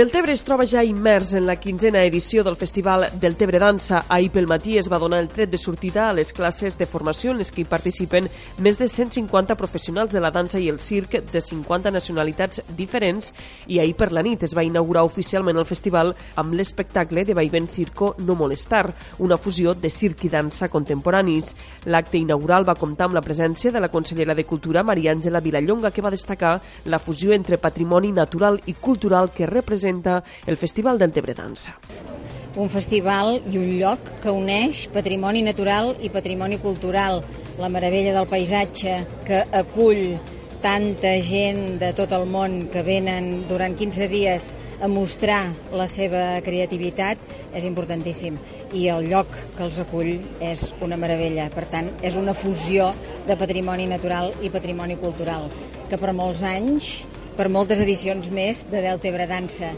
Deltebre es troba ja immers en la quinzena edició del Festival Deltebre Dansa. Ahir pel matí es va donar el tret de sortida a les classes de formació en les que hi participen més de 150 professionals de la dansa i el circ de 50 nacionalitats diferents i ahir per la nit es va inaugurar oficialment el festival amb l'espectacle de Vaivén Circo No Molestar, una fusió de circ i dansa contemporanis. L'acte inaugural va comptar amb la presència de la consellera de Cultura, Maria Àngela Vilallonga, que va destacar la fusió entre patrimoni natural i cultural que representa presenta el Festival del Dansa. Un festival i un lloc que uneix patrimoni natural i patrimoni cultural, la meravella del paisatge que acull tanta gent de tot el món que venen durant 15 dies a mostrar la seva creativitat és importantíssim i el lloc que els acull és una meravella. Per tant, és una fusió de patrimoni natural i patrimoni cultural que per molts anys per moltes edicions més de Deltebre Dansa.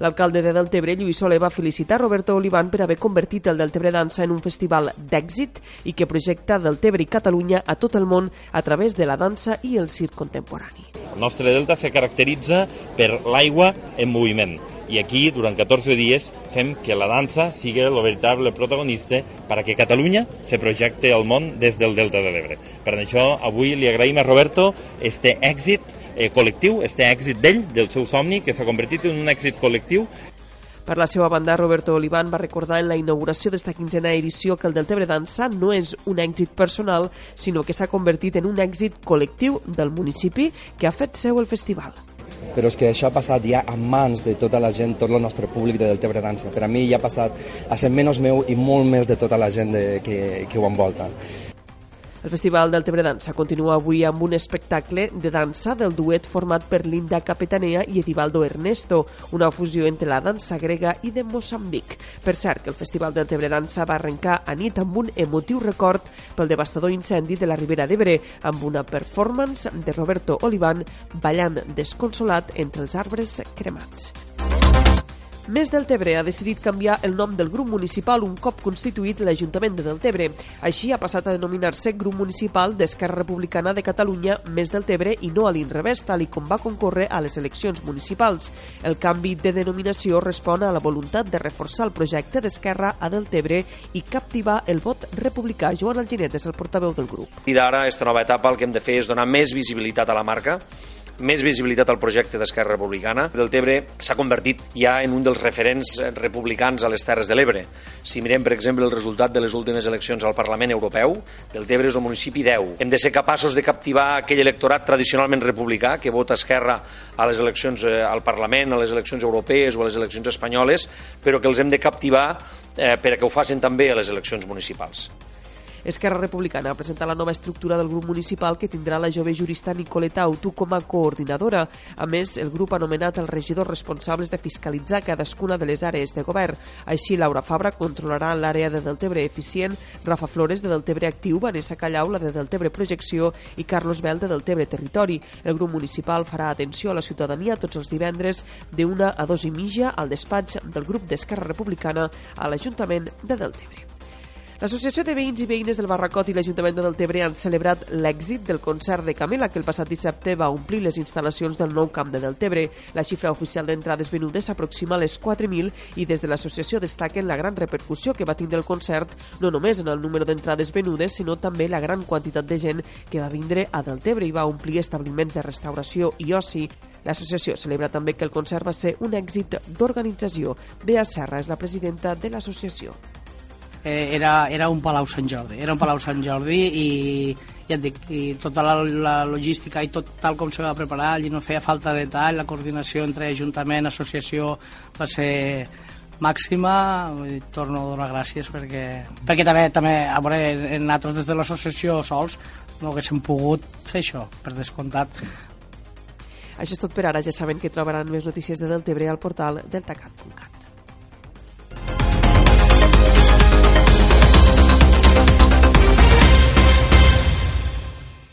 L'alcalde de Deltebre, Lluís Soler, va felicitar Roberto Olivan per haver convertit el Deltebre Dansa en un festival d'èxit i que projecta Deltebre i Catalunya a tot el món a través de la dansa i el circ contemporani. El nostre delta se caracteritza per l'aigua en moviment i aquí, durant 14 dies, fem que la dansa sigui el veritable protagonista per que Catalunya se projecte al món des del Delta de l'Ebre. Per això, avui li agraïm a Roberto este èxit eh, col·lectiu, este èxit d'ell, del seu somni, que s'ha convertit en un èxit col·lectiu per la seva banda, Roberto Olivan va recordar en la inauguració d'esta quinzena edició que el Deltebre Dansa no és un èxit personal, sinó que s'ha convertit en un èxit col·lectiu del municipi que ha fet seu el festival però és que això ha passat ja a mans de tota la gent, tot el nostre públic de Deltebre Dansa. Per a mi ja ha passat a ser menys meu i molt més de tota la gent de, que, que ho envolta. El Festival del Tebre Dansa continua avui amb un espectacle de dansa del duet format per Linda Capetanea i Edivaldo Ernesto, una fusió entre la dansa grega i de Moçambic. Per cert, que el Festival del Tebre Dansa va arrencar a nit amb un emotiu record pel devastador incendi de la Ribera d'Ebre, amb una performance de Roberto Olivan ballant desconsolat entre els arbres cremats. Més Deltebre ha decidit canviar el nom del grup municipal un cop constituït l'Ajuntament de Deltebre. Així ha passat a denominar-se Grup Municipal d'Esquerra Republicana de Catalunya Més Deltebre i no a l'inrevés, tal com va concórrer a les eleccions municipals. El canvi de denominació respon a la voluntat de reforçar el projecte d'Esquerra a Deltebre i captivar el vot republicà. Joan Alginet és el portaveu del grup. I d'ara, aquesta nova etapa, el que hem de fer és donar més visibilitat a la marca, més visibilitat al projecte d'Esquerra Republicana. Deltebre s'ha convertit ja en un dels referents republicans a les Terres de l'Ebre. Si mirem, per exemple, el resultat de les últimes eleccions al Parlament Europeu, Deltebre és un municipi 10. Hem de ser capaços de captivar aquell electorat tradicionalment republicà que vota Esquerra a les eleccions eh, al Parlament, a les eleccions europees o a les eleccions espanyoles, però que els hem de captivar eh, per a que ho facin també a les eleccions municipals. Esquerra Republicana ha presentat la nova estructura del grup municipal que tindrà la jove jurista Nicoleta Autu com a coordinadora. A més, el grup ha nomenat els regidors responsables de fiscalitzar cadascuna de les àrees de govern. Així, Laura Fabra controlarà l'àrea de Deltebre Eficient, Rafa Flores de Deltebre Actiu, Vanessa Callau, la de Deltebre Projecció i Carlos Bel de Deltebre Territori. El grup municipal farà atenció a la ciutadania tots els divendres de a dos i mitja al despatx del grup d'Esquerra Republicana a l'Ajuntament de Deltebre. L'Associació de Veïns i Veïnes del Barracot i l'Ajuntament de Deltebre han celebrat l'èxit del concert de Camela, que el passat dissabte va omplir les instal·lacions del nou camp de Deltebre. La xifra oficial d'entrades venudes s'aproxima a les 4.000 i des de l'associació destaquen la gran repercussió que va tindre el concert, no només en el número d'entrades venudes, sinó també la gran quantitat de gent que va vindre a Deltebre i va omplir establiments de restauració i oci. L'associació celebra també que el concert va ser un èxit d'organització. Bea Serra és la presidenta de l'associació eh, era, era un Palau Sant Jordi, era un Palau Sant Jordi i ja et dic, i tota la, la logística i tot tal com se va preparar, allí no feia falta detall, la coordinació entre Ajuntament, associació va ser màxima dir, torno a donar gràcies perquè, perquè també, també a veure, nosaltres des de l'associació sols no haguéssim pogut fer això, per descomptat Això és tot per ara. Ja saben que trobaran més notícies de Deltebre al portal deltacat.cat.